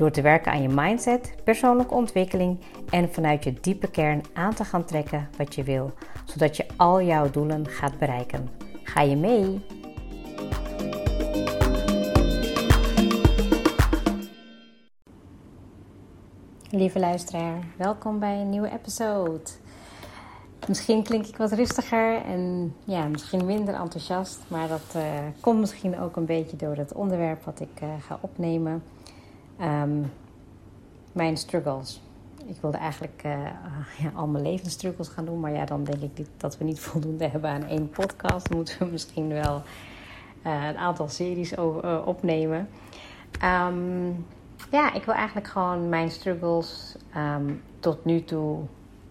Door te werken aan je mindset, persoonlijke ontwikkeling en vanuit je diepe kern aan te gaan trekken wat je wil, zodat je al jouw doelen gaat bereiken. Ga je mee? Lieve luisteraar, welkom bij een nieuwe episode. Misschien klink ik wat rustiger en ja, misschien minder enthousiast, maar dat uh, komt misschien ook een beetje door het onderwerp wat ik uh, ga opnemen. Um, mijn struggles. Ik wilde eigenlijk uh, ja, al mijn levensstruggles gaan doen, maar ja, dan denk ik dat we niet voldoende hebben aan één podcast. Dan moeten we misschien wel een aantal series over, opnemen. Um, ja, ik wil eigenlijk gewoon mijn struggles um, tot nu toe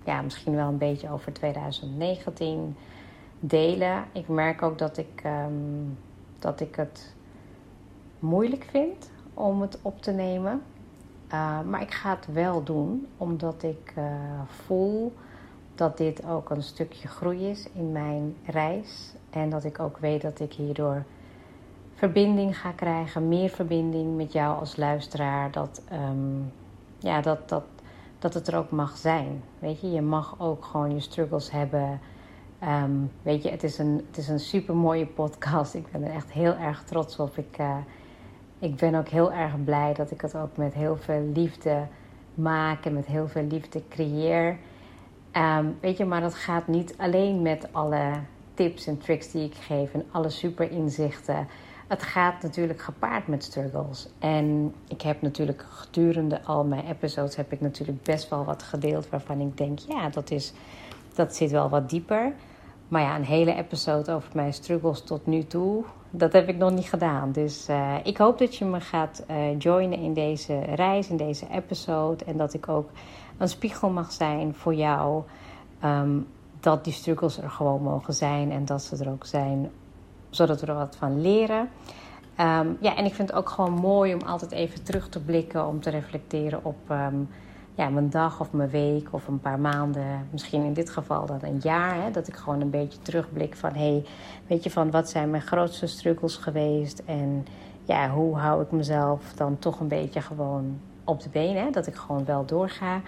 ja, misschien wel een beetje over 2019 delen. Ik merk ook dat ik, dat ik het moeilijk vind om het op te nemen. Uh, maar ik ga het wel doen, omdat ik uh, voel dat dit ook een stukje groei is in mijn reis. En dat ik ook weet dat ik hierdoor verbinding ga krijgen, meer verbinding met jou als luisteraar. Dat, um, ja, dat, dat dat het er ook mag zijn. Weet je, je mag ook gewoon je struggles hebben. Um, weet je, het is, een, het is een super mooie podcast. Ik ben er echt heel erg trots op. Ik, uh, ik ben ook heel erg blij dat ik het ook met heel veel liefde maak en met heel veel liefde creëer. Um, weet je, maar dat gaat niet alleen met alle tips en tricks die ik geef en alle super inzichten het gaat natuurlijk gepaard met struggles. En ik heb natuurlijk gedurende al mijn episodes heb ik natuurlijk best wel wat gedeeld waarvan ik denk, ja, dat, is, dat zit wel wat dieper. Maar ja, een hele episode over mijn struggles tot nu toe, dat heb ik nog niet gedaan. Dus uh, ik hoop dat je me gaat uh, joinen in deze reis, in deze episode. En dat ik ook een spiegel mag zijn voor jou. Um, dat die struggles er gewoon mogen zijn en dat ze er ook zijn zodat we er wat van leren. Um, ja, en ik vind het ook gewoon mooi om altijd even terug te blikken, om te reflecteren op um, ja, mijn dag of mijn week of een paar maanden. Misschien in dit geval dan een jaar. Hè, dat ik gewoon een beetje terugblik van, hey, weet je, van wat zijn mijn grootste struggles geweest? En ja, hoe hou ik mezelf dan toch een beetje gewoon op de benen? Dat ik gewoon wel doorga.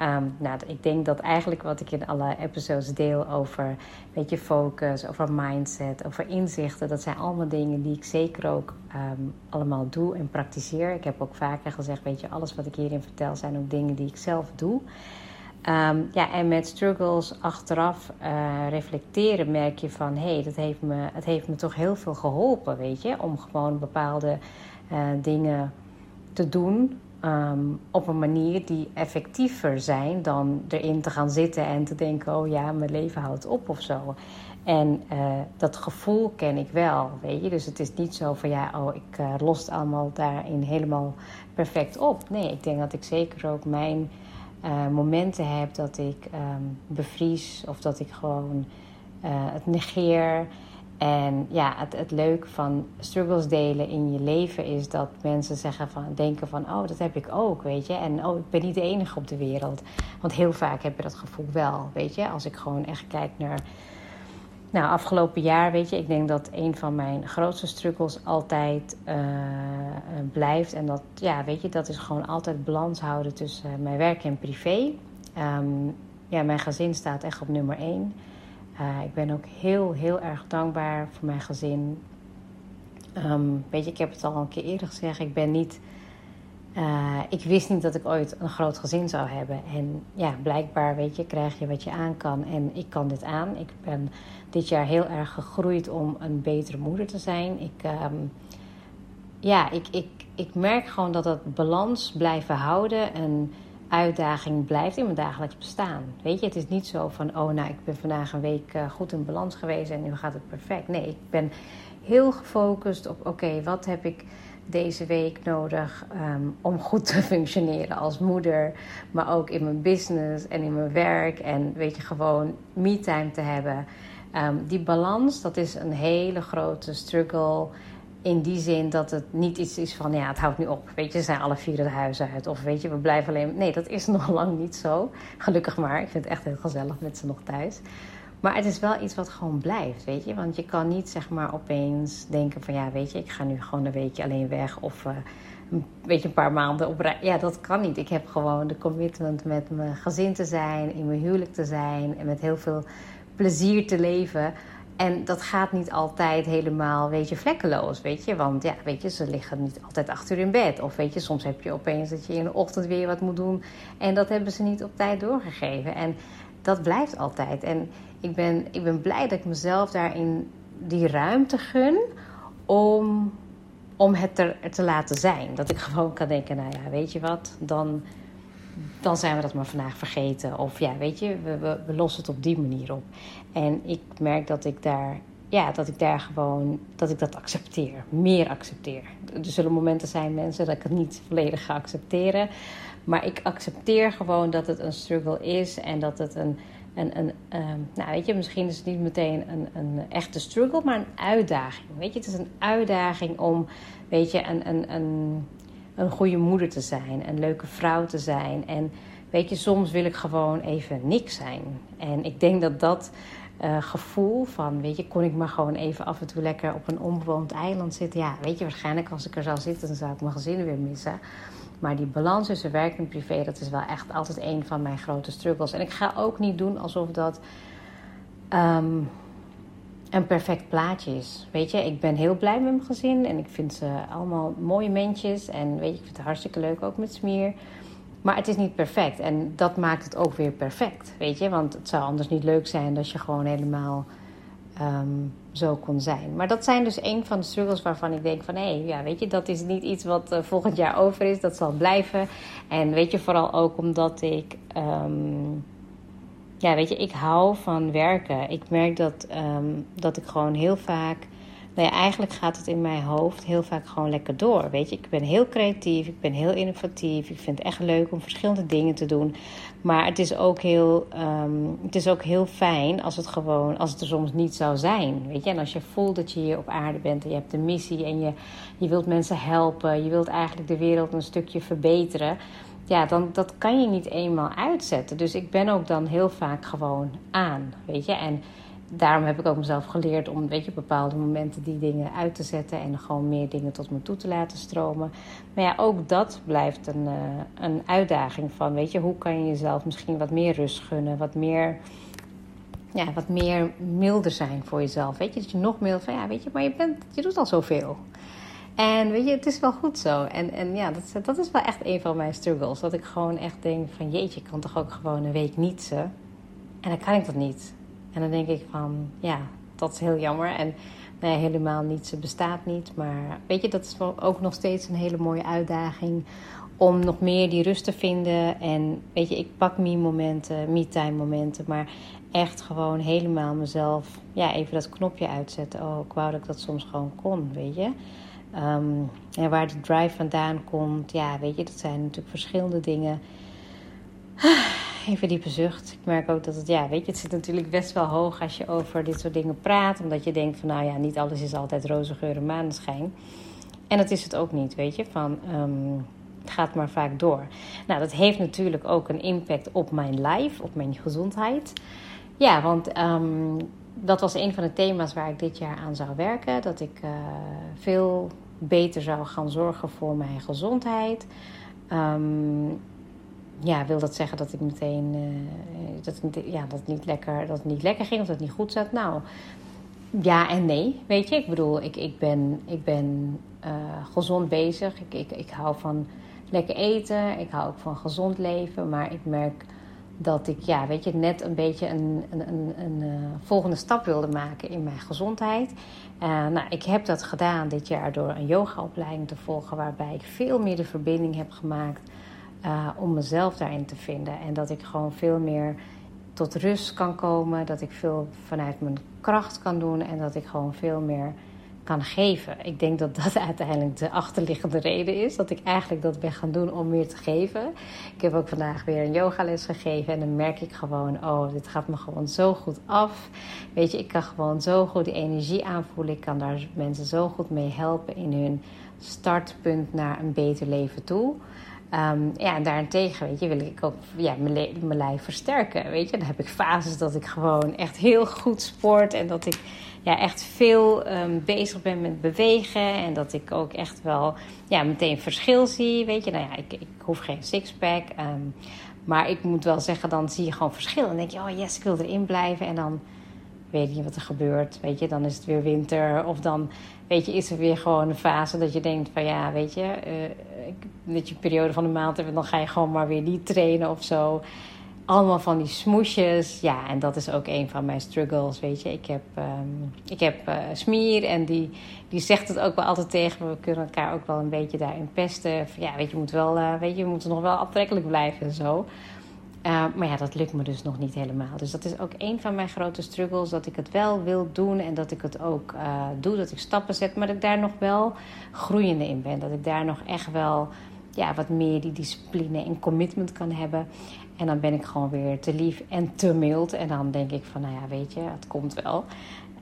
Um, nou, ik denk dat eigenlijk wat ik in alle episodes deel over beetje focus, over mindset, over inzichten, dat zijn allemaal dingen die ik zeker ook um, allemaal doe en praktiseer. Ik heb ook vaker gezegd, weet je, alles wat ik hierin vertel zijn ook dingen die ik zelf doe. Um, ja, en met struggles achteraf uh, reflecteren merk je van... hé, hey, dat heeft me, het heeft me toch heel veel geholpen, weet je... om gewoon bepaalde uh, dingen te doen Um, op een manier die effectiever zijn dan erin te gaan zitten en te denken: oh ja, mijn leven houdt op of zo. En uh, dat gevoel ken ik wel, weet je. Dus het is niet zo van ja, oh, ik uh, los het allemaal daarin helemaal perfect op. Nee, ik denk dat ik zeker ook mijn uh, momenten heb dat ik um, bevries of dat ik gewoon het negeer. En ja, het, het leuke van struggles delen in je leven is dat mensen zeggen van, denken van, oh, dat heb ik ook, weet je. En oh, ik ben niet de enige op de wereld. Want heel vaak heb je dat gevoel wel, weet je. Als ik gewoon echt kijk naar, nou, afgelopen jaar, weet je. Ik denk dat een van mijn grootste struggles altijd uh, blijft. En dat, ja, weet je, dat is gewoon altijd balans houden tussen mijn werk en privé. Um, ja, mijn gezin staat echt op nummer één. Uh, ik ben ook heel, heel erg dankbaar voor mijn gezin. Um, weet je, ik heb het al een keer eerder gezegd. Ik ben niet. Uh, ik wist niet dat ik ooit een groot gezin zou hebben. En ja, blijkbaar, weet je, krijg je wat je aan kan. En ik kan dit aan. Ik ben dit jaar heel erg gegroeid om een betere moeder te zijn. Ik, um, ja, ik, ik, ik merk gewoon dat dat balans blijven houden. En uitdaging blijft in mijn dagelijks bestaan. Weet je, het is niet zo van, oh nou, ik ben vandaag een week uh, goed in balans geweest en nu gaat het perfect. Nee, ik ben heel gefocust op, oké, wat heb ik deze week nodig ehm, om goed te functioneren als moeder, maar ook in mijn business en in mijn werk en weet je gewoon me-time te hebben. Ehm, die balans, dat is een hele grote struggle. In die zin dat het niet iets is van, ja, het houdt nu op. Weet je, zijn alle vier het huis uit. Of weet je, we blijven alleen... Nee, dat is nog lang niet zo. Gelukkig maar. Ik vind het echt heel gezellig met ze nog thuis. Maar het is wel iets wat gewoon blijft, weet je. Want je kan niet, zeg maar, opeens denken van... Ja, weet je, ik ga nu gewoon een weekje alleen weg. Of, uh, weet je, een paar maanden op Ja, dat kan niet. Ik heb gewoon de commitment met mijn gezin te zijn. In mijn huwelijk te zijn. En met heel veel plezier te leven. En dat gaat niet altijd helemaal, weet je, vlekkeloos, weet je. Want ja, weet je, ze liggen niet altijd achter in bed. Of weet je, soms heb je opeens dat je in de ochtend weer wat moet doen. En dat hebben ze niet op tijd doorgegeven. En dat blijft altijd. En ik ben, ik ben blij dat ik mezelf daarin die ruimte gun om, om het er te laten zijn. Dat ik gewoon kan denken, nou ja, weet je wat, dan dan zijn we dat maar vandaag vergeten. Of ja, weet je, we, we, lossen het op die manier op. En ik merk dat ik daar, ja, dat ik daar gewoon, dat ik dat accepteer. Meer accepteer. Er zullen momenten zijn, mensen, dat ik het niet volledig ga accepteren. Maar ik accepteer gewoon dat het een struggle is en dat het een, een, een um, nou weet je, misschien is het niet meteen een, een echte struggle, maar een uitdaging. Weet je, het is een uitdaging om, weet je, een, een, een een goede moeder te zijn, een leuke vrouw te zijn. En weet je, soms wil ik gewoon even niks zijn. En ik denk dat dat uh, gevoel van, weet je, kon ik maar gewoon even af en toe lekker op een onbewoond eiland zitten. Ja, weet je, waarschijnlijk als ik er zou zitten, dan zou ik mijn gezin weer missen. Maar die balans tussen werk en privé, dat is wel echt altijd een van mijn grote struggles. En ik ga ook niet doen alsof dat. Um, een perfect plaatje is. Weet je, ik ben heel blij met mijn gezin en ik vind ze allemaal mooie mensjes. En weet je, ik vind het hartstikke leuk ook met Smier. Maar het is niet perfect en dat maakt het ook weer perfect. Weet je, want het zou anders niet leuk zijn als je gewoon helemaal um, zo kon zijn. Maar dat zijn dus een van de struggles waarvan ik denk van hé, hey, ja, weet je, dat is niet iets wat uh, volgend jaar over is. Dat zal blijven. En weet je, vooral ook omdat ik. Um, ja, weet je, ik hou van werken. Ik merk dat, um, dat ik gewoon heel vaak. Nou ja, eigenlijk gaat het in mijn hoofd heel vaak gewoon lekker door. Weet je, ik ben heel creatief, ik ben heel innovatief. Ik vind het echt leuk om verschillende dingen te doen. Maar het is ook heel, um, het is ook heel fijn als het gewoon, als het er soms niet zou zijn. Weet je, en als je voelt dat je hier op aarde bent en je hebt een missie en je, je wilt mensen helpen, je wilt eigenlijk de wereld een stukje verbeteren ja, dan dat kan je niet eenmaal uitzetten. Dus ik ben ook dan heel vaak gewoon aan, weet je. En daarom heb ik ook mezelf geleerd om, weet je, op bepaalde momenten die dingen uit te zetten en gewoon meer dingen tot me toe te laten stromen. Maar ja, ook dat blijft een, uh, een uitdaging van, weet je, hoe kan je jezelf misschien wat meer rust gunnen, wat meer, ja, wat meer milder zijn voor jezelf. Weet je, dat je nog meer van, ja, weet je, maar je, bent, je doet al zoveel. En weet je, het is wel goed zo. En, en ja, dat, dat is wel echt een van mijn struggles. Dat ik gewoon echt denk van jeetje, ik kan toch ook gewoon een week nietsen. En dan kan ik dat niet. En dan denk ik van ja, dat is heel jammer. En nou helemaal nietsen bestaat niet. Maar weet je, dat is ook nog steeds een hele mooie uitdaging. Om nog meer die rust te vinden. En weet je, ik pak me-momenten, me-time momenten. Maar echt gewoon helemaal mezelf, ja, even dat knopje uitzetten. Oh, ik wou dat ik dat soms gewoon kon, weet je. En waar de drive vandaan komt, ja, weet je, dat zijn natuurlijk verschillende dingen. Even diepe zucht. Ik merk ook dat het, ja, weet je, het zit natuurlijk best wel hoog als je over dit soort dingen praat. Omdat je denkt van, nou ja, niet alles is altijd roze geur en. En dat is het ook niet, weet je. Van, um, het gaat maar vaak door. Nou, dat heeft natuurlijk ook een impact op mijn lijf, op mijn gezondheid. Ja, want um, dat was een van de thema's waar ik dit jaar aan zou werken. Dat ik uh, veel beter zou gaan zorgen voor mijn gezondheid. Um, ja, wil dat zeggen dat ik meteen uh, dat, ja, dat, niet lekker, dat het niet lekker ging of dat het niet goed zat? Nou, ja en nee. Weet je, ik bedoel, ik, ik ben, ik ben uh, gezond bezig. Ik, ik, ik hou van lekker eten. Ik hou ook van gezond leven. Maar ik merk dat ik, ja, weet je, net een beetje een, een, een, een uh, volgende stap wilde maken in mijn gezondheid. Uh, nou, ik heb dat gedaan dit jaar door een yogaopleiding te volgen, waarbij ik veel meer de verbinding heb gemaakt uh, om mezelf daarin te vinden. En dat ik gewoon veel meer tot rust kan komen, dat ik veel vanuit mijn kracht kan doen en dat ik gewoon veel meer kan geven. Ik denk dat dat uiteindelijk de achterliggende reden is. Dat ik eigenlijk dat ben gaan doen om meer te geven. Ik heb ook vandaag weer een yogales gegeven. En dan merk ik gewoon, oh, dit gaat me gewoon zo goed af. Weet je, ik kan gewoon zo goed die energie aanvoelen. Ik kan daar mensen zo goed mee helpen in hun startpunt naar een beter leven toe. Um, ja, en daarentegen, weet je, wil ik ook ja, mijn, mijn lijf versterken. Weet je, dan heb ik fases dat ik gewoon echt heel goed sport en dat ik ja, echt veel um, bezig ben met bewegen. En dat ik ook echt wel ja, meteen verschil zie. Weet je, nou ja, ik, ik hoef geen sixpack. Um, maar ik moet wel zeggen, dan zie je gewoon verschil. En denk je, oh yes, ik wil erin blijven. En dan weet je wat er gebeurt. Weet je, dan is het weer winter. Of dan, weet je, is er weer gewoon een fase dat je denkt van ja, weet je, uh, dat je periode van de maand hebt, dan ga je gewoon maar weer niet trainen of zo. Allemaal van die smoesjes. Ja, en dat is ook een van mijn struggles, weet je. Ik heb, um, ik heb uh, Smier en die, die zegt het ook wel altijd tegen me. We kunnen elkaar ook wel een beetje daarin pesten. Ja, weet je, je moet wel, uh, weet je, je moet nog wel aantrekkelijk blijven en zo. Uh, maar ja, dat lukt me dus nog niet helemaal. Dus dat is ook een van mijn grote struggles. Dat ik het wel wil doen en dat ik het ook doe. Dat ik stappen zet, maar dat ik daar nog wel groeiende in ben. Dat ik daar nog echt wel ja, wat meer die discipline en commitment kan hebben. En dan ben ik gewoon weer te lief en te mild. En dan denk ik van, nou ja, weet je, het komt wel.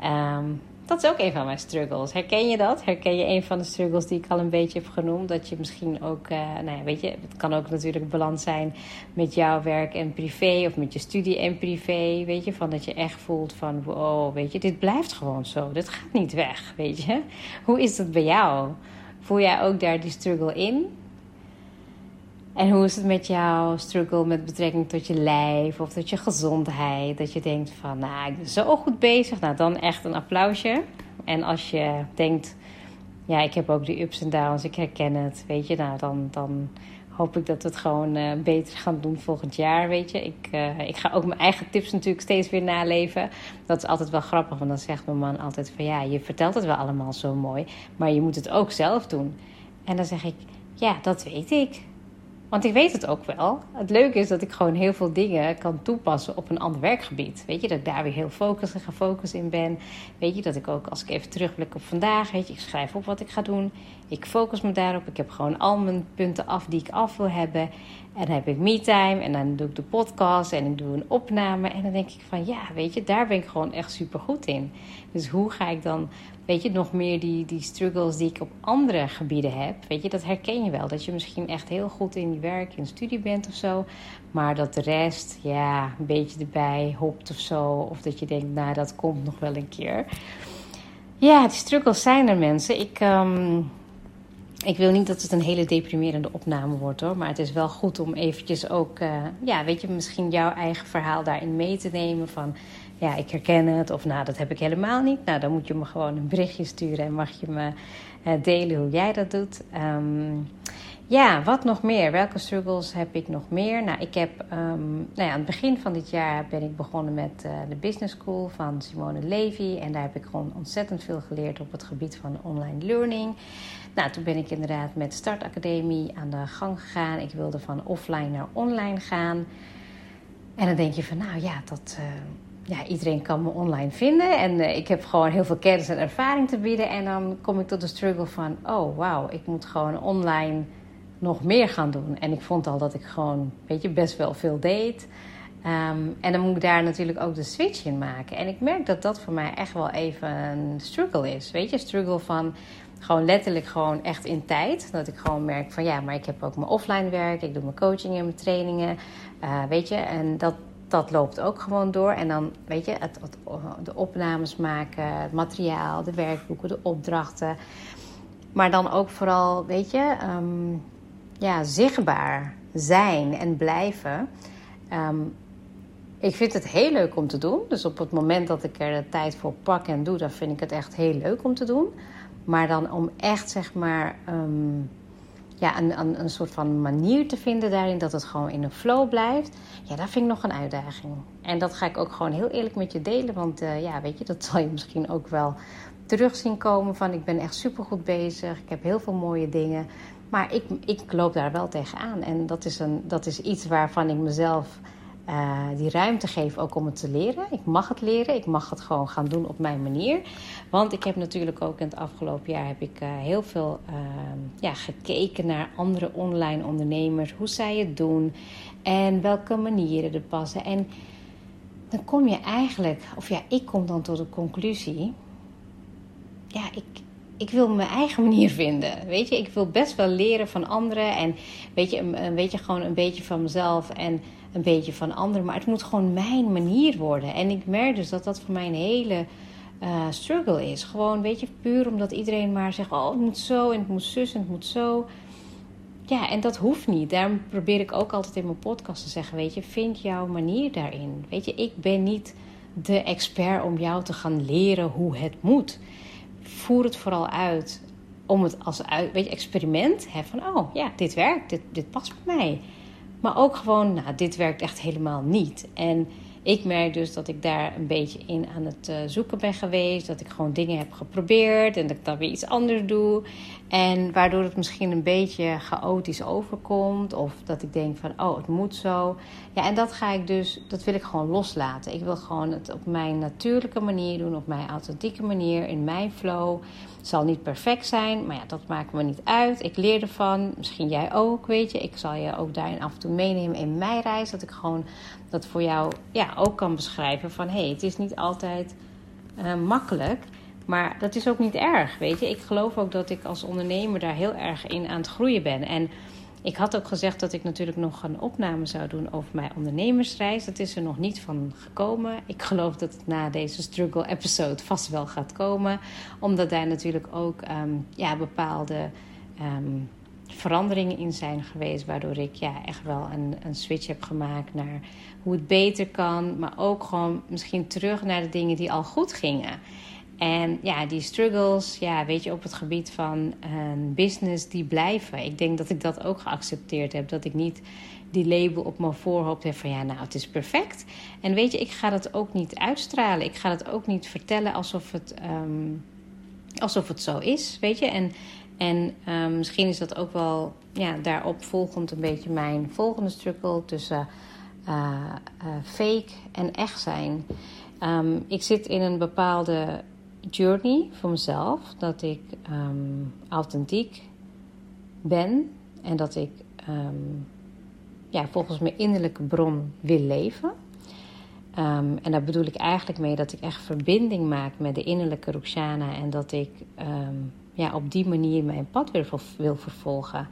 Um, dat is ook een van mijn struggles. Herken je dat? Herken je een van de struggles die ik al een beetje heb genoemd? Dat je misschien ook, uh, nou ja, weet je, het kan ook natuurlijk balans zijn met jouw werk en privé of met je studie en privé. Weet je, van dat je echt voelt van, wow, weet je, dit blijft gewoon zo. Dit gaat niet weg, weet je. Hoe is dat bij jou? Voel jij ook daar die struggle in? En hoe is het met jouw struggle met betrekking tot je lijf of tot je gezondheid? Dat je denkt van, nou, ik ben zo goed bezig. Nou, dan echt een applausje. En als je denkt, ja, ik heb ook die ups en downs, ik herken het, weet je, nou, dan, dan hoop ik dat we het gewoon uh, beter gaan doen volgend jaar, weet je. Ik, uh, ik ga ook mijn eigen tips natuurlijk steeds weer naleven. Dat is altijd wel grappig, want dan zegt mijn man altijd van, ja, je vertelt het wel allemaal zo mooi, maar je moet het ook zelf doen. En dan zeg ik, ja, dat weet ik. Want ik weet het ook wel. Het leuke is dat ik gewoon heel veel dingen kan toepassen op een ander werkgebied. Weet je, dat ik daar weer heel focus en gefocust in ben. Weet je, dat ik ook als ik even terugblik op vandaag, weet je, ik schrijf op wat ik ga doen. Ik focus me daarop. Ik heb gewoon al mijn punten af die ik af wil hebben. En dan heb ik me-time en dan doe ik de podcast en ik doe een opname. En dan denk ik van ja, weet je, daar ben ik gewoon echt super goed in. Dus hoe ga ik dan weet je, nog meer die, die struggles die ik op andere gebieden heb. Weet je, dat herken je wel. Dat je misschien echt heel goed in je werk, in studie bent of zo. Maar dat de rest, ja, een beetje erbij hopt of zo. Of dat je denkt, nou, dat komt nog wel een keer. Ja, die struggles zijn er, mensen. Ik, um, ik wil niet dat het een hele deprimerende opname wordt hoor. Maar het is wel goed om eventjes ook, uh, ja, weet je, misschien jouw eigen verhaal daarin mee te nemen. Van ja, ik herken het. Of nou, dat heb ik helemaal niet. Nou, dan moet je me gewoon een berichtje sturen en mag je me uh, delen hoe jij dat doet. Um, ja, wat nog meer? Welke struggles heb ik nog meer? Nou, ik heb um, nou ja, aan het begin van dit jaar ben ik begonnen met uh, de Business School van Simone Levy. En daar heb ik gewoon ontzettend veel geleerd op het gebied van online learning. Nou, toen ben ik inderdaad met Start Academie aan de gang gegaan. Ik wilde van offline naar online gaan. En dan denk je van, nou ja, dat, uh, ja, iedereen kan me online vinden. En uh, ik heb gewoon heel veel kennis en ervaring te bieden. En dan kom ik tot de struggle van: oh wauw, ik moet gewoon online nog meer gaan doen. En ik vond al dat ik gewoon, weet je, best wel veel deed. Um, en dan moet ik daar natuurlijk ook de switch in maken. En ik merk dat dat voor mij echt wel even een struggle is. Weet je, struggle van gewoon letterlijk gewoon echt in tijd. Dat ik gewoon merk van ja, maar ik heb ook mijn offline werk. Ik doe mijn coaching en mijn trainingen. Uh, weet je, en dat, dat loopt ook gewoon door. En dan, weet je, het, de opnames maken, het materiaal, de werkboeken, de opdrachten. Maar dan ook vooral, weet je, um, ja, zichtbaar zijn en blijven. Um, ik vind het heel leuk om te doen. Dus op het moment dat ik er de tijd voor pak en doe, dan vind ik het echt heel leuk om te doen. Maar dan om echt, zeg maar, um, ja, een, een, een soort van manier te vinden daarin dat het gewoon in een flow blijft. Ja, dat vind ik nog een uitdaging. En dat ga ik ook gewoon heel eerlijk met je delen. Want uh, ja, weet je, dat zal je misschien ook wel terug zien komen. Van ik ben echt super goed bezig. Ik heb heel veel mooie dingen. Maar ik, ik loop daar wel tegenaan. En dat is, een, dat is iets waarvan ik mezelf uh, die ruimte geven ook om het te leren. Ik mag het leren, ik mag het gewoon gaan doen op mijn manier. Want ik heb natuurlijk ook in het afgelopen jaar heb ik, uh, heel veel uh, ja, gekeken naar andere online ondernemers, hoe zij het doen en welke manieren er passen. En dan kom je eigenlijk, of ja, ik kom dan tot de conclusie. Ja, ik, ik wil mijn eigen manier vinden. Weet je, ik wil best wel leren van anderen. En weet je, een, weet je, gewoon een beetje van mezelf en een beetje van anderen. Maar het moet gewoon mijn manier worden. En ik merk dus dat dat voor mij een hele uh, struggle is. Gewoon, weet je, puur omdat iedereen maar zegt: oh, het moet zo en het moet zus en het moet zo. Ja, en dat hoeft niet. Daarom probeer ik ook altijd in mijn podcast te zeggen: Weet je, vind jouw manier daarin. Weet je, ik ben niet de expert om jou te gaan leren hoe het moet. Voer het vooral uit om het als uit, weet je, experiment. Hè, van, oh ja, dit werkt, dit, dit past bij mij. Maar ook gewoon, nou, dit werkt echt helemaal niet. En ik merk dus dat ik daar een beetje in aan het uh, zoeken ben geweest. Dat ik gewoon dingen heb geprobeerd en dat ik dan weer iets anders doe. En waardoor het misschien een beetje chaotisch overkomt. Of dat ik denk van, oh, het moet zo. Ja, en dat ga ik dus, dat wil ik gewoon loslaten. Ik wil gewoon het op mijn natuurlijke manier doen. Op mijn authentieke manier, in mijn flow. Het zal niet perfect zijn, maar ja, dat maakt me niet uit. Ik leer ervan. Misschien jij ook, weet je. Ik zal je ook daarin af en toe meenemen in mijn reis. Dat ik gewoon dat voor jou ja, ook kan beschrijven van... hé, hey, het is niet altijd uh, makkelijk... Maar dat is ook niet erg, weet je. Ik geloof ook dat ik als ondernemer daar heel erg in aan het groeien ben. En ik had ook gezegd dat ik natuurlijk nog een opname zou doen over mijn ondernemersreis. Dat is er nog niet van gekomen. Ik geloof dat het na deze struggle episode vast wel gaat komen. Omdat daar natuurlijk ook um, ja, bepaalde um, veranderingen in zijn geweest. Waardoor ik ja, echt wel een, een switch heb gemaakt naar hoe het beter kan. Maar ook gewoon misschien terug naar de dingen die al goed gingen. En ja, die struggles, ja, weet je, op het gebied van een business, die blijven. Ik denk dat ik dat ook geaccepteerd heb. Dat ik niet die label op mijn voorhoofd heb van ja, nou, het is perfect. En weet je, ik ga dat ook niet uitstralen. Ik ga dat ook niet vertellen alsof het, um, alsof het zo is, weet je. En, en um, misschien is dat ook wel ja, daarop volgend een beetje mijn volgende struggle tussen uh, uh, fake en echt zijn. Ik zit in een bepaalde journey voor mezelf. Dat ik um, authentiek ben en dat ik um, ja, volgens mijn innerlijke bron wil leven. Um, en daar bedoel ik eigenlijk mee dat ik echt verbinding maak met de innerlijke Ruxana en dat ik ja, op die manier mijn pad weer wil vervolgen.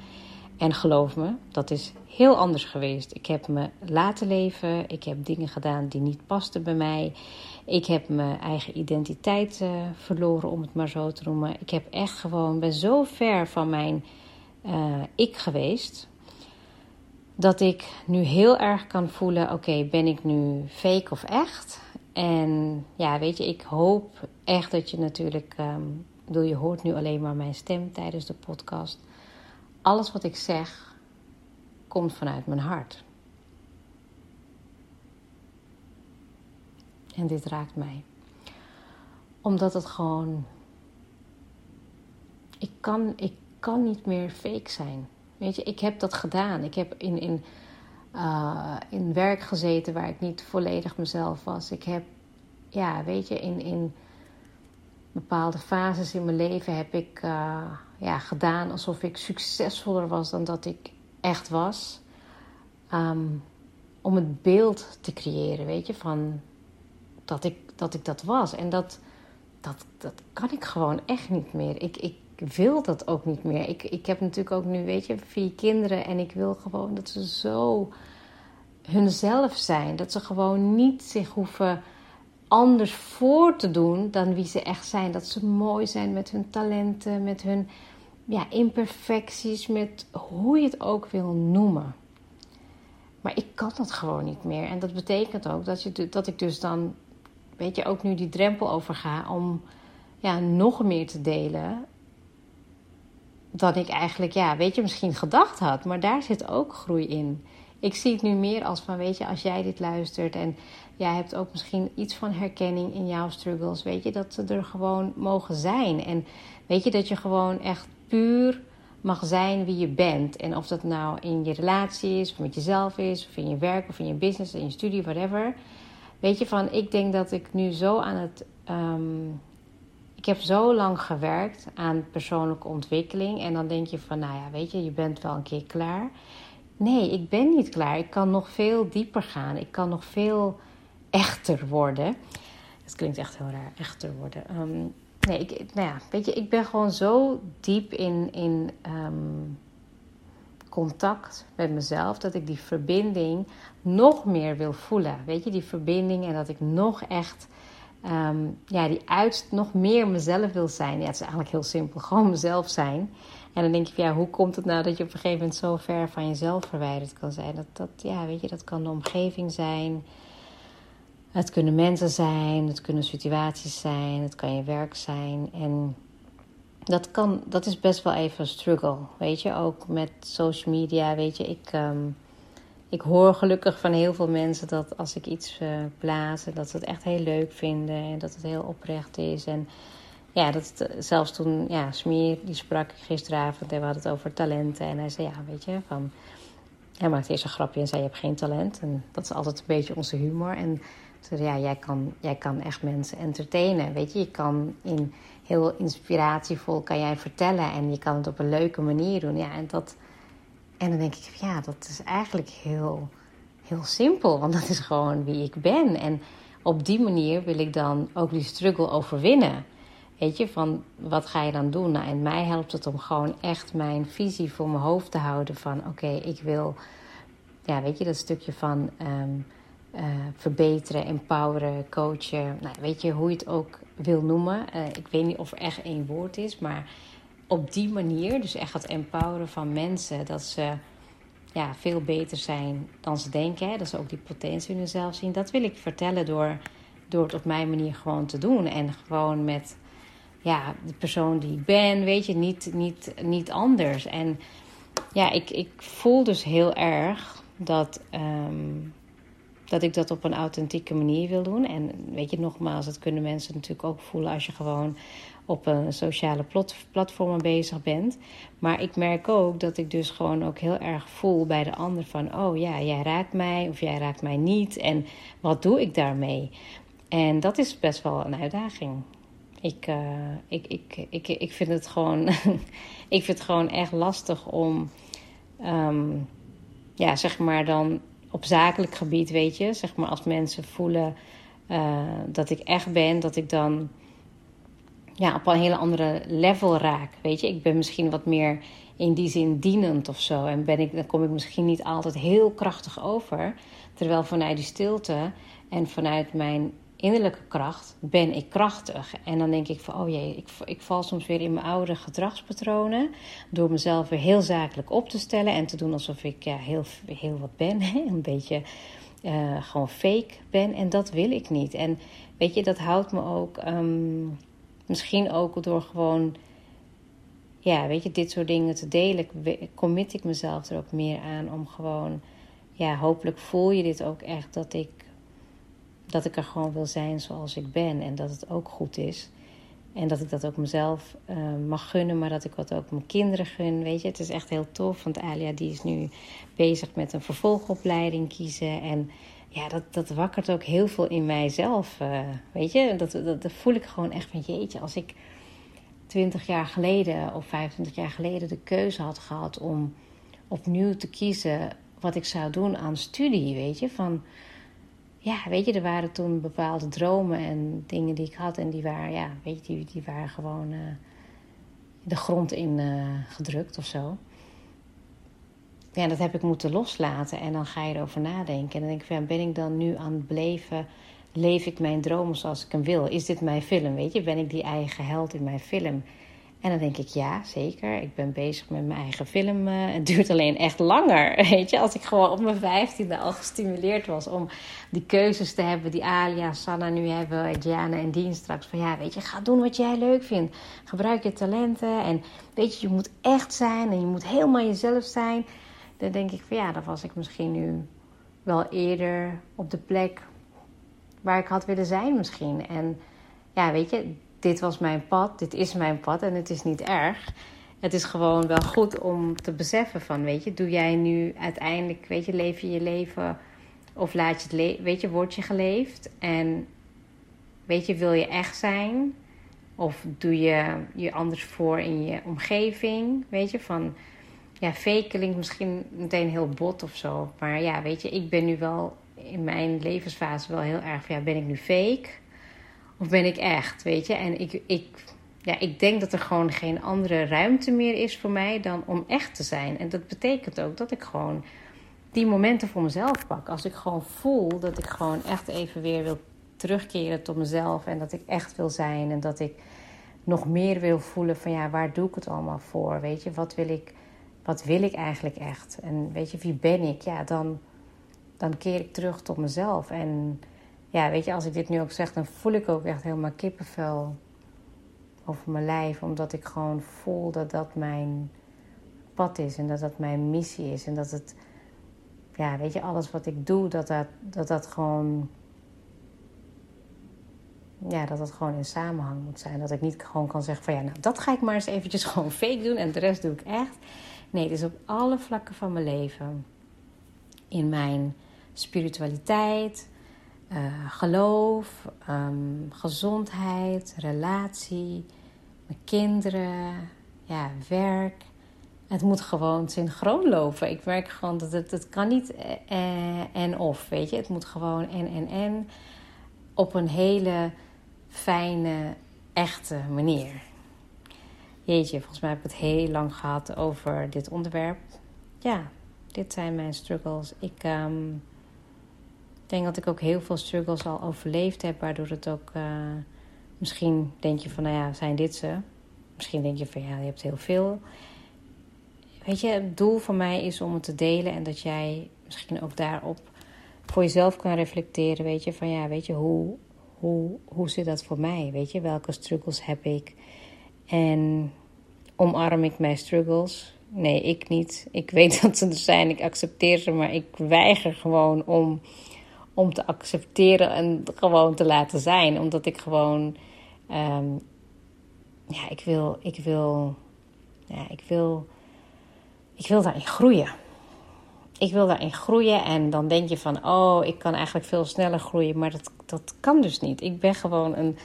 En geloof me, dat is heel anders geweest. Ik heb me laten leven. Ik heb dingen gedaan die niet pasten bij mij. Ik heb mijn eigen identiteit uh, verloren, om het maar zo te noemen. Ik heb echt gewoon, ben zo ver van mijn uh, ik geweest. Dat ik nu heel erg kan voelen: oké, ben ik nu fake of echt? En ja, weet je, ik hoop echt dat je natuurlijk. Um, je hoort nu alleen maar mijn stem tijdens de podcast alles wat ik zeg komt vanuit mijn hart. En dit raakt mij. Omdat het gewoon. Ik kan, ik kan niet meer fake zijn. Weet je, ik heb dat gedaan. Ik heb in, in, uh, in werk gezeten waar ik niet volledig mezelf was. Ik heb, ja, weet je, in, in bepaalde fases in mijn leven heb ik uh, ja, gedaan alsof ik succesvoller was dan dat ik echt was. Um, om het beeld te creëren, weet je, van dat ik dat, ik dat was. En dat, dat, dat kan ik gewoon echt niet meer. Ik, ik wil dat ook niet meer. Ik, ik heb natuurlijk ook nu, weet je, vier kinderen. En ik wil gewoon dat ze zo hunzelf zijn. Dat ze gewoon niet zich hoeven anders voor te doen dan wie ze echt zijn. Dat ze mooi zijn met hun talenten, met hun ja, imperfecties, met hoe je het ook wil noemen. Maar ik kan dat gewoon niet meer. En dat betekent ook dat, je, dat ik dus dan, weet je, ook nu die drempel overga om ja, nog meer te delen. Dan ik eigenlijk, ja, weet je, misschien gedacht had. Maar daar zit ook groei in. Ik zie het nu meer als van, weet je, als jij dit luistert en jij hebt ook misschien iets van herkenning in jouw struggles, weet je, dat ze er gewoon mogen zijn. En weet je, dat je gewoon echt puur mag zijn wie je bent. En of dat nou in je relatie is, of met jezelf is, of in je werk, of in je business, in je studie, whatever. Weet je, van ik denk dat ik nu zo aan het. Ehm, ik heb zo lang gewerkt aan persoonlijke ontwikkeling. En dan denk je van, nou ja, weet je, je bent wel een keer klaar. Nee, ik ben niet klaar. Ik kan nog veel dieper gaan. Ik kan nog veel echter worden. Het klinkt echt heel raar, echter worden. Ehm, nee, ik, nou ja, weet je, ik ben gewoon zo diep in, in ehm, contact met mezelf dat ik die verbinding nog meer wil voelen. Weet je, die verbinding en dat ik nog echt, ehm, ja, die uit nog meer mezelf wil zijn. Ja, het is eigenlijk heel simpel, gewoon mezelf zijn. En dan denk je, ja, hoe komt het nou dat je op een gegeven moment zo ver van jezelf verwijderd kan zijn? Dat, dat, ja, weet je, dat kan de omgeving zijn. Het kunnen mensen zijn, het kunnen situaties zijn, het kan je werk zijn. En dat, kan, dat is best wel even een struggle, weet je. Ook met social media, weet je. Ik, um, ik hoor gelukkig van heel veel mensen dat als ik iets uh, plaats... dat ze het echt heel leuk vinden en dat het heel oprecht is. En ja, dat het, zelfs toen, ja, Smeer, die sprak ik gisteravond en we hadden het over talenten. En hij zei, ja, weet je, van... Hij maakte eerst een grapje en zei, je hebt geen talent. En dat is altijd een beetje onze humor. En ja, jij kan, jij kan echt mensen entertainen, weet je. Je kan in heel inspiratievol kan jij vertellen en je kan het op een leuke manier doen. Ja, en, dat, en dan denk ik, ja, dat is eigenlijk heel, heel simpel, want dat is gewoon wie ik ben. En op die manier wil ik dan ook die struggle overwinnen. Weet je, van wat ga je dan doen? Nou, en mij helpt het om gewoon echt mijn visie voor mijn hoofd te houden. Van oké, ik wil, ja, weet je, dat stukje van um, uh, verbeteren, empoweren, coachen. Nou, weet je hoe je het ook wil noemen. Uh, ik weet niet of er echt één woord is, maar op die manier, dus echt het empoweren van mensen, dat ze ja, veel beter zijn dan ze denken. Hè? Dat ze ook die potentie in hunzelf zien. Dat wil ik vertellen door, door het op mijn manier gewoon te doen. En gewoon met ja, de persoon die ik ben, weet je, niet, niet, niet anders. En ja, ik, ik voel dus heel erg dat, um, dat ik dat op een authentieke manier wil doen. En weet je, nogmaals, dat kunnen mensen natuurlijk ook voelen als je gewoon op een sociale platform bezig bent. Maar ik merk ook dat ik dus gewoon ook heel erg voel bij de ander van... oh ja, jij raakt mij of jij raakt mij niet. En wat doe ik daarmee? En dat is best wel een uitdaging. Ik, uh, ik, ik, ik, ik vind het gewoon... ik vind het gewoon echt lastig om... Um, ja, zeg maar dan op zakelijk gebied, weet je, zeg maar als mensen voelen uh, dat ik echt ben, dat ik dan ja, op een hele andere level raak. Weet je, ik ben misschien wat meer in die zin dienend of zo. En ben ik, dan kom ik misschien niet altijd heel krachtig over. Terwijl vanuit die stilte en vanuit mijn innerlijke kracht ben ik krachtig. En dan denk ik van, oh jee, ik, ik val soms weer in mijn oude gedragspatronen. Door mezelf weer heel zakelijk op te stellen en te doen alsof ik ja, heel, heel wat ben. Een beetje uh, gewoon fake ben. En dat wil ik niet. En weet je, dat houdt me ook um, misschien ook door gewoon, ja, weet je, dit soort dingen te delen. Commit ik mezelf er ook meer aan om gewoon, ja, hopelijk voel je dit ook echt dat ik dat ik er gewoon wil zijn zoals ik ben en dat het ook goed is. En dat ik dat ook mezelf uh, mag gunnen, maar dat ik wat ook mijn kinderen gun. Weet je, het is echt heel tof. Want Alia die is nu bezig met een vervolgopleiding kiezen. En ja, dat, dat wakkert ook heel veel in mijzelf. Uh, weet je, dat, dat, dat, voel ik gewoon echt van jeetje. Als ik 20 jaar geleden of 25 jaar geleden de keuze had gehad om opnieuw te kiezen wat ik zou doen aan studie, weet je, van ja, weet je, er waren toen bepaalde dromen en dingen die ik had. En die waren, ja, weet je, die, waren gewoon uh, de grond in uh, gedrukt of zo. Ja, dat heb ik moeten loslaten. En dan ga je erover nadenken. En dan denk ik van, ben ik dan nu aan het beleven... Leef ik mijn dromen zoals ik hem wil? Is dit mijn film, weet je? Ben ik die eigen held in mijn film? En dan denk ik, ja, zeker. Ik ben bezig met mijn eigen film. Uh, het duurt alleen echt langer, weet je. Als ik gewoon op mijn vijftiende al gestimuleerd was om die keuzes te hebben die Alia, Sanna nu hebben, Diana en Dien straks. Van ja, weet je, ga doen wat jij leuk vindt. Gebruik je talenten en weet je, je moet echt zijn en je moet helemaal jezelf zijn. Dan denk ik van ja, dan was ik misschien nu wel eerder op de plek waar ik had willen zijn misschien. En ja, weet je, dit was mijn pad, dit is mijn pad en het is niet erg. het is gewoon wel goed om te beseffen van, weet je, doe jij nu uiteindelijk, weet je, leef je je leven of laat je het, le weet je, word je geleefd en weet je, wil je echt zijn? Of doe je je anders voor in je omgeving, weet je, van, ja, fake klinkt misschien meteen heel bot of zo, maar ja, weet je, ik ben nu wel in mijn levensfase wel heel erg van, ja, ben ik nu fake? Of ben ik echt, weet je? En ik, ik ja, ik denk dat er gewoon geen andere ruimte meer is voor mij dan om echt te zijn. En dat betekent ook dat ik gewoon die momenten voor mezelf pak. Als ik gewoon voel dat ik gewoon echt even weer wil terugkeren tot mezelf. En dat ik echt wil zijn. En dat ik nog meer wil voelen van ja, waar doe ik het allemaal voor? Weet je, wat wil ik, wat wil ik eigenlijk echt? En weet je, wie ben ik? Ja, dan, dan keer ik terug tot mezelf. En ja, weet je, als ik dit nu ook zeg, dan voel ik ook echt helemaal kippenvel over mijn lijf. Omdat ik gewoon voel dat dat mijn pad is en dat dat mijn missie is. En dat het, ja, weet je, alles wat ik doe, dat dat, dat, dat gewoon. Ja, dat dat gewoon in samenhang moet zijn. Dat ik niet gewoon kan zeggen van ja, nou dat ga ik maar eens eventjes gewoon fake doen en de rest doe ik echt. Nee, het is op alle vlakken van mijn leven. In mijn spiritualiteit, uh, geloof, um, gezondheid, relatie, mijn kinderen, ja, werk. Het moet gewoon synchroon lopen. Ik merk gewoon dat het, het kan niet eh, en of, weet je. Het moet gewoon en en en op een hele fijne, echte manier. Jeetje, volgens mij heb ik het heel lang gehad over dit onderwerp. Ja, dit zijn mijn struggles. Ik... Um, denk dat ik ook heel veel struggles al overleefd heb, waardoor het ook. Uh, misschien denk je van, nou ja, zijn dit ze? Misschien denk je van, ja, je hebt heel veel. Weet je, het doel van mij is om het te delen en dat jij misschien ook daarop voor jezelf kan reflecteren. Weet je, van ja, weet je, hoe, hoe, hoe zit dat voor mij? Weet je, welke struggles heb ik? En omarm ik mijn struggles? Nee, ik niet. Ik weet dat ze er zijn, ik accepteer ze, maar ik weiger gewoon om om te accepteren en gewoon te laten zijn. Omdat ik gewoon, ehm, ja, ik wil, ik wil, ja, ik wil, ik wil daarin groeien. Ik wil daarin groeien en dan denk je van, oh, ik kan eigenlijk veel sneller groeien, maar dat, dat kan dus niet. Ik ben gewoon een,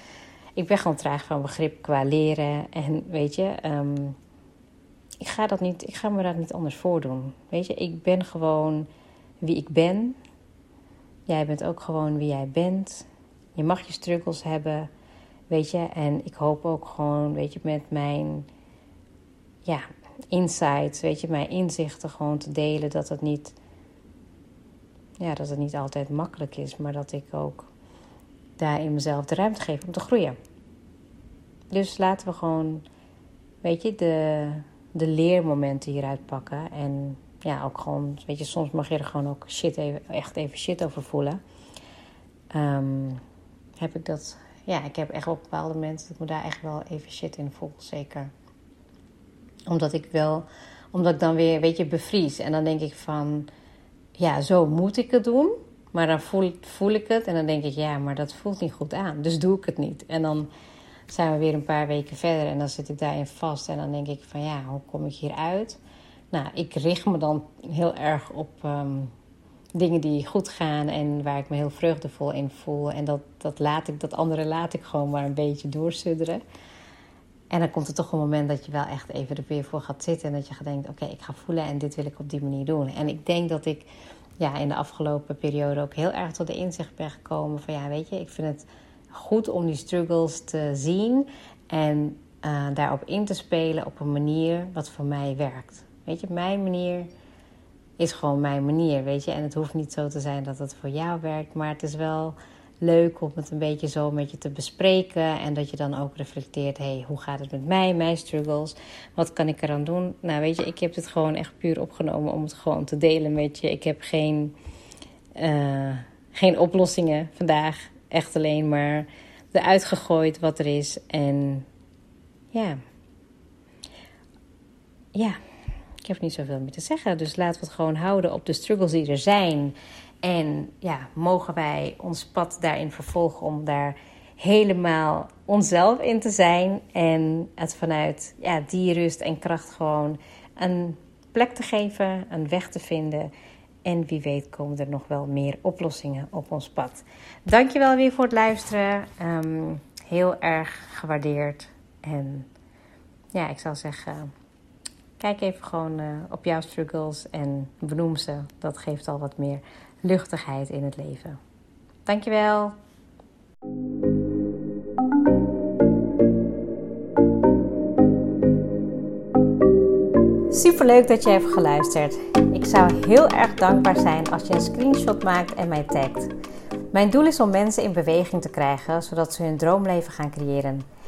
ik ben gewoon traag van begrip qua leren en weet je, ehm, ik ga dat niet, ik ga me dat niet anders voordoen. Weet je, ik ben gewoon wie ik ben Jij bent ook gewoon wie jij bent. Je mag je struggles hebben, weet je. En ik hoop ook gewoon, weet je, met mijn ja, insights, weet je, mijn inzichten gewoon te delen dat het niet, ja, dat het niet altijd makkelijk is, maar dat ik ook daar in mezelf de ruimte geef om te groeien. Dus laten we gewoon, weet je, de, de leermomenten hieruit pakken en ja, ook gewoon, weet je, soms mag je er gewoon ook shit even, echt even shit over voelen. Um, heb ik dat, ja, ik heb echt op bepaalde momenten dat ik me daar echt wel even shit in voel, zeker. Omdat ik wel, omdat ik dan weer, weet je, bevries. En dan denk ik van, ja, zo moet ik het doen. Maar dan voel, voel ik het en dan denk ik, ja, maar dat voelt niet goed aan. Dus doe ik het niet. En dan zijn we weer een paar weken verder en dan zit ik daarin vast. En dan denk ik van, ja, hoe kom ik hier uit? Nou, ik richt me dan heel erg op ehm, dingen die goed gaan en waar ik me heel vreugdevol in voel. En dat, dat, laat ik, dat andere laat ik gewoon maar een beetje doorsudderen. En dan komt er toch een moment dat je wel echt even er weer voor gaat zitten. En dat je gaat oké, ik ga voelen en dit wil ik op die manier doen. En ik denk dat ik ja, in de afgelopen periode ook heel erg tot de inzicht ben gekomen van... ja, weet je, ik vind het goed om die struggles te zien... en uh, daarop in te spelen op een manier wat voor mij werkt. Weet je, mijn manier is gewoon mijn manier, weet je. En het hoeft niet zo te zijn dat het voor jou werkt, maar het is wel leuk om het een beetje zo met je te bespreken. En dat je dan ook reflecteert: hey, hoe gaat het met mij, mijn struggles? Wat kan ik eraan doen? Nou, weet je, ik heb het gewoon echt puur opgenomen om het gewoon te delen met je. Ik heb geen, uh, geen oplossingen vandaag. Echt alleen maar eruit gegooid wat er is. En ja. Ja, ik heb niet zoveel meer te zeggen. Dus laten we het gewoon houden op de struggles die er zijn. En ja, mogen wij ons pad daarin vervolgen om daar helemaal onszelf in te zijn en het vanuit ja, die rust en kracht gewoon een plek te geven, een weg te vinden. En wie weet komen er nog wel meer oplossingen op ons pad. Dankjewel weer voor het luisteren. Ehm, heel erg gewaardeerd. En ja, ik zou zeggen, kijk even gewoon uh, op jouw struggles en benoem ze. Dat geeft al wat meer luchtigheid in het leven. Dankjewel. Superleuk dat je hebt geluisterd. Ik zou heel erg dankbaar zijn als je een screenshot maakt en mij tagt. Mijn doel is om mensen in beweging te krijgen, zodat ze hun droomleven gaan creëren.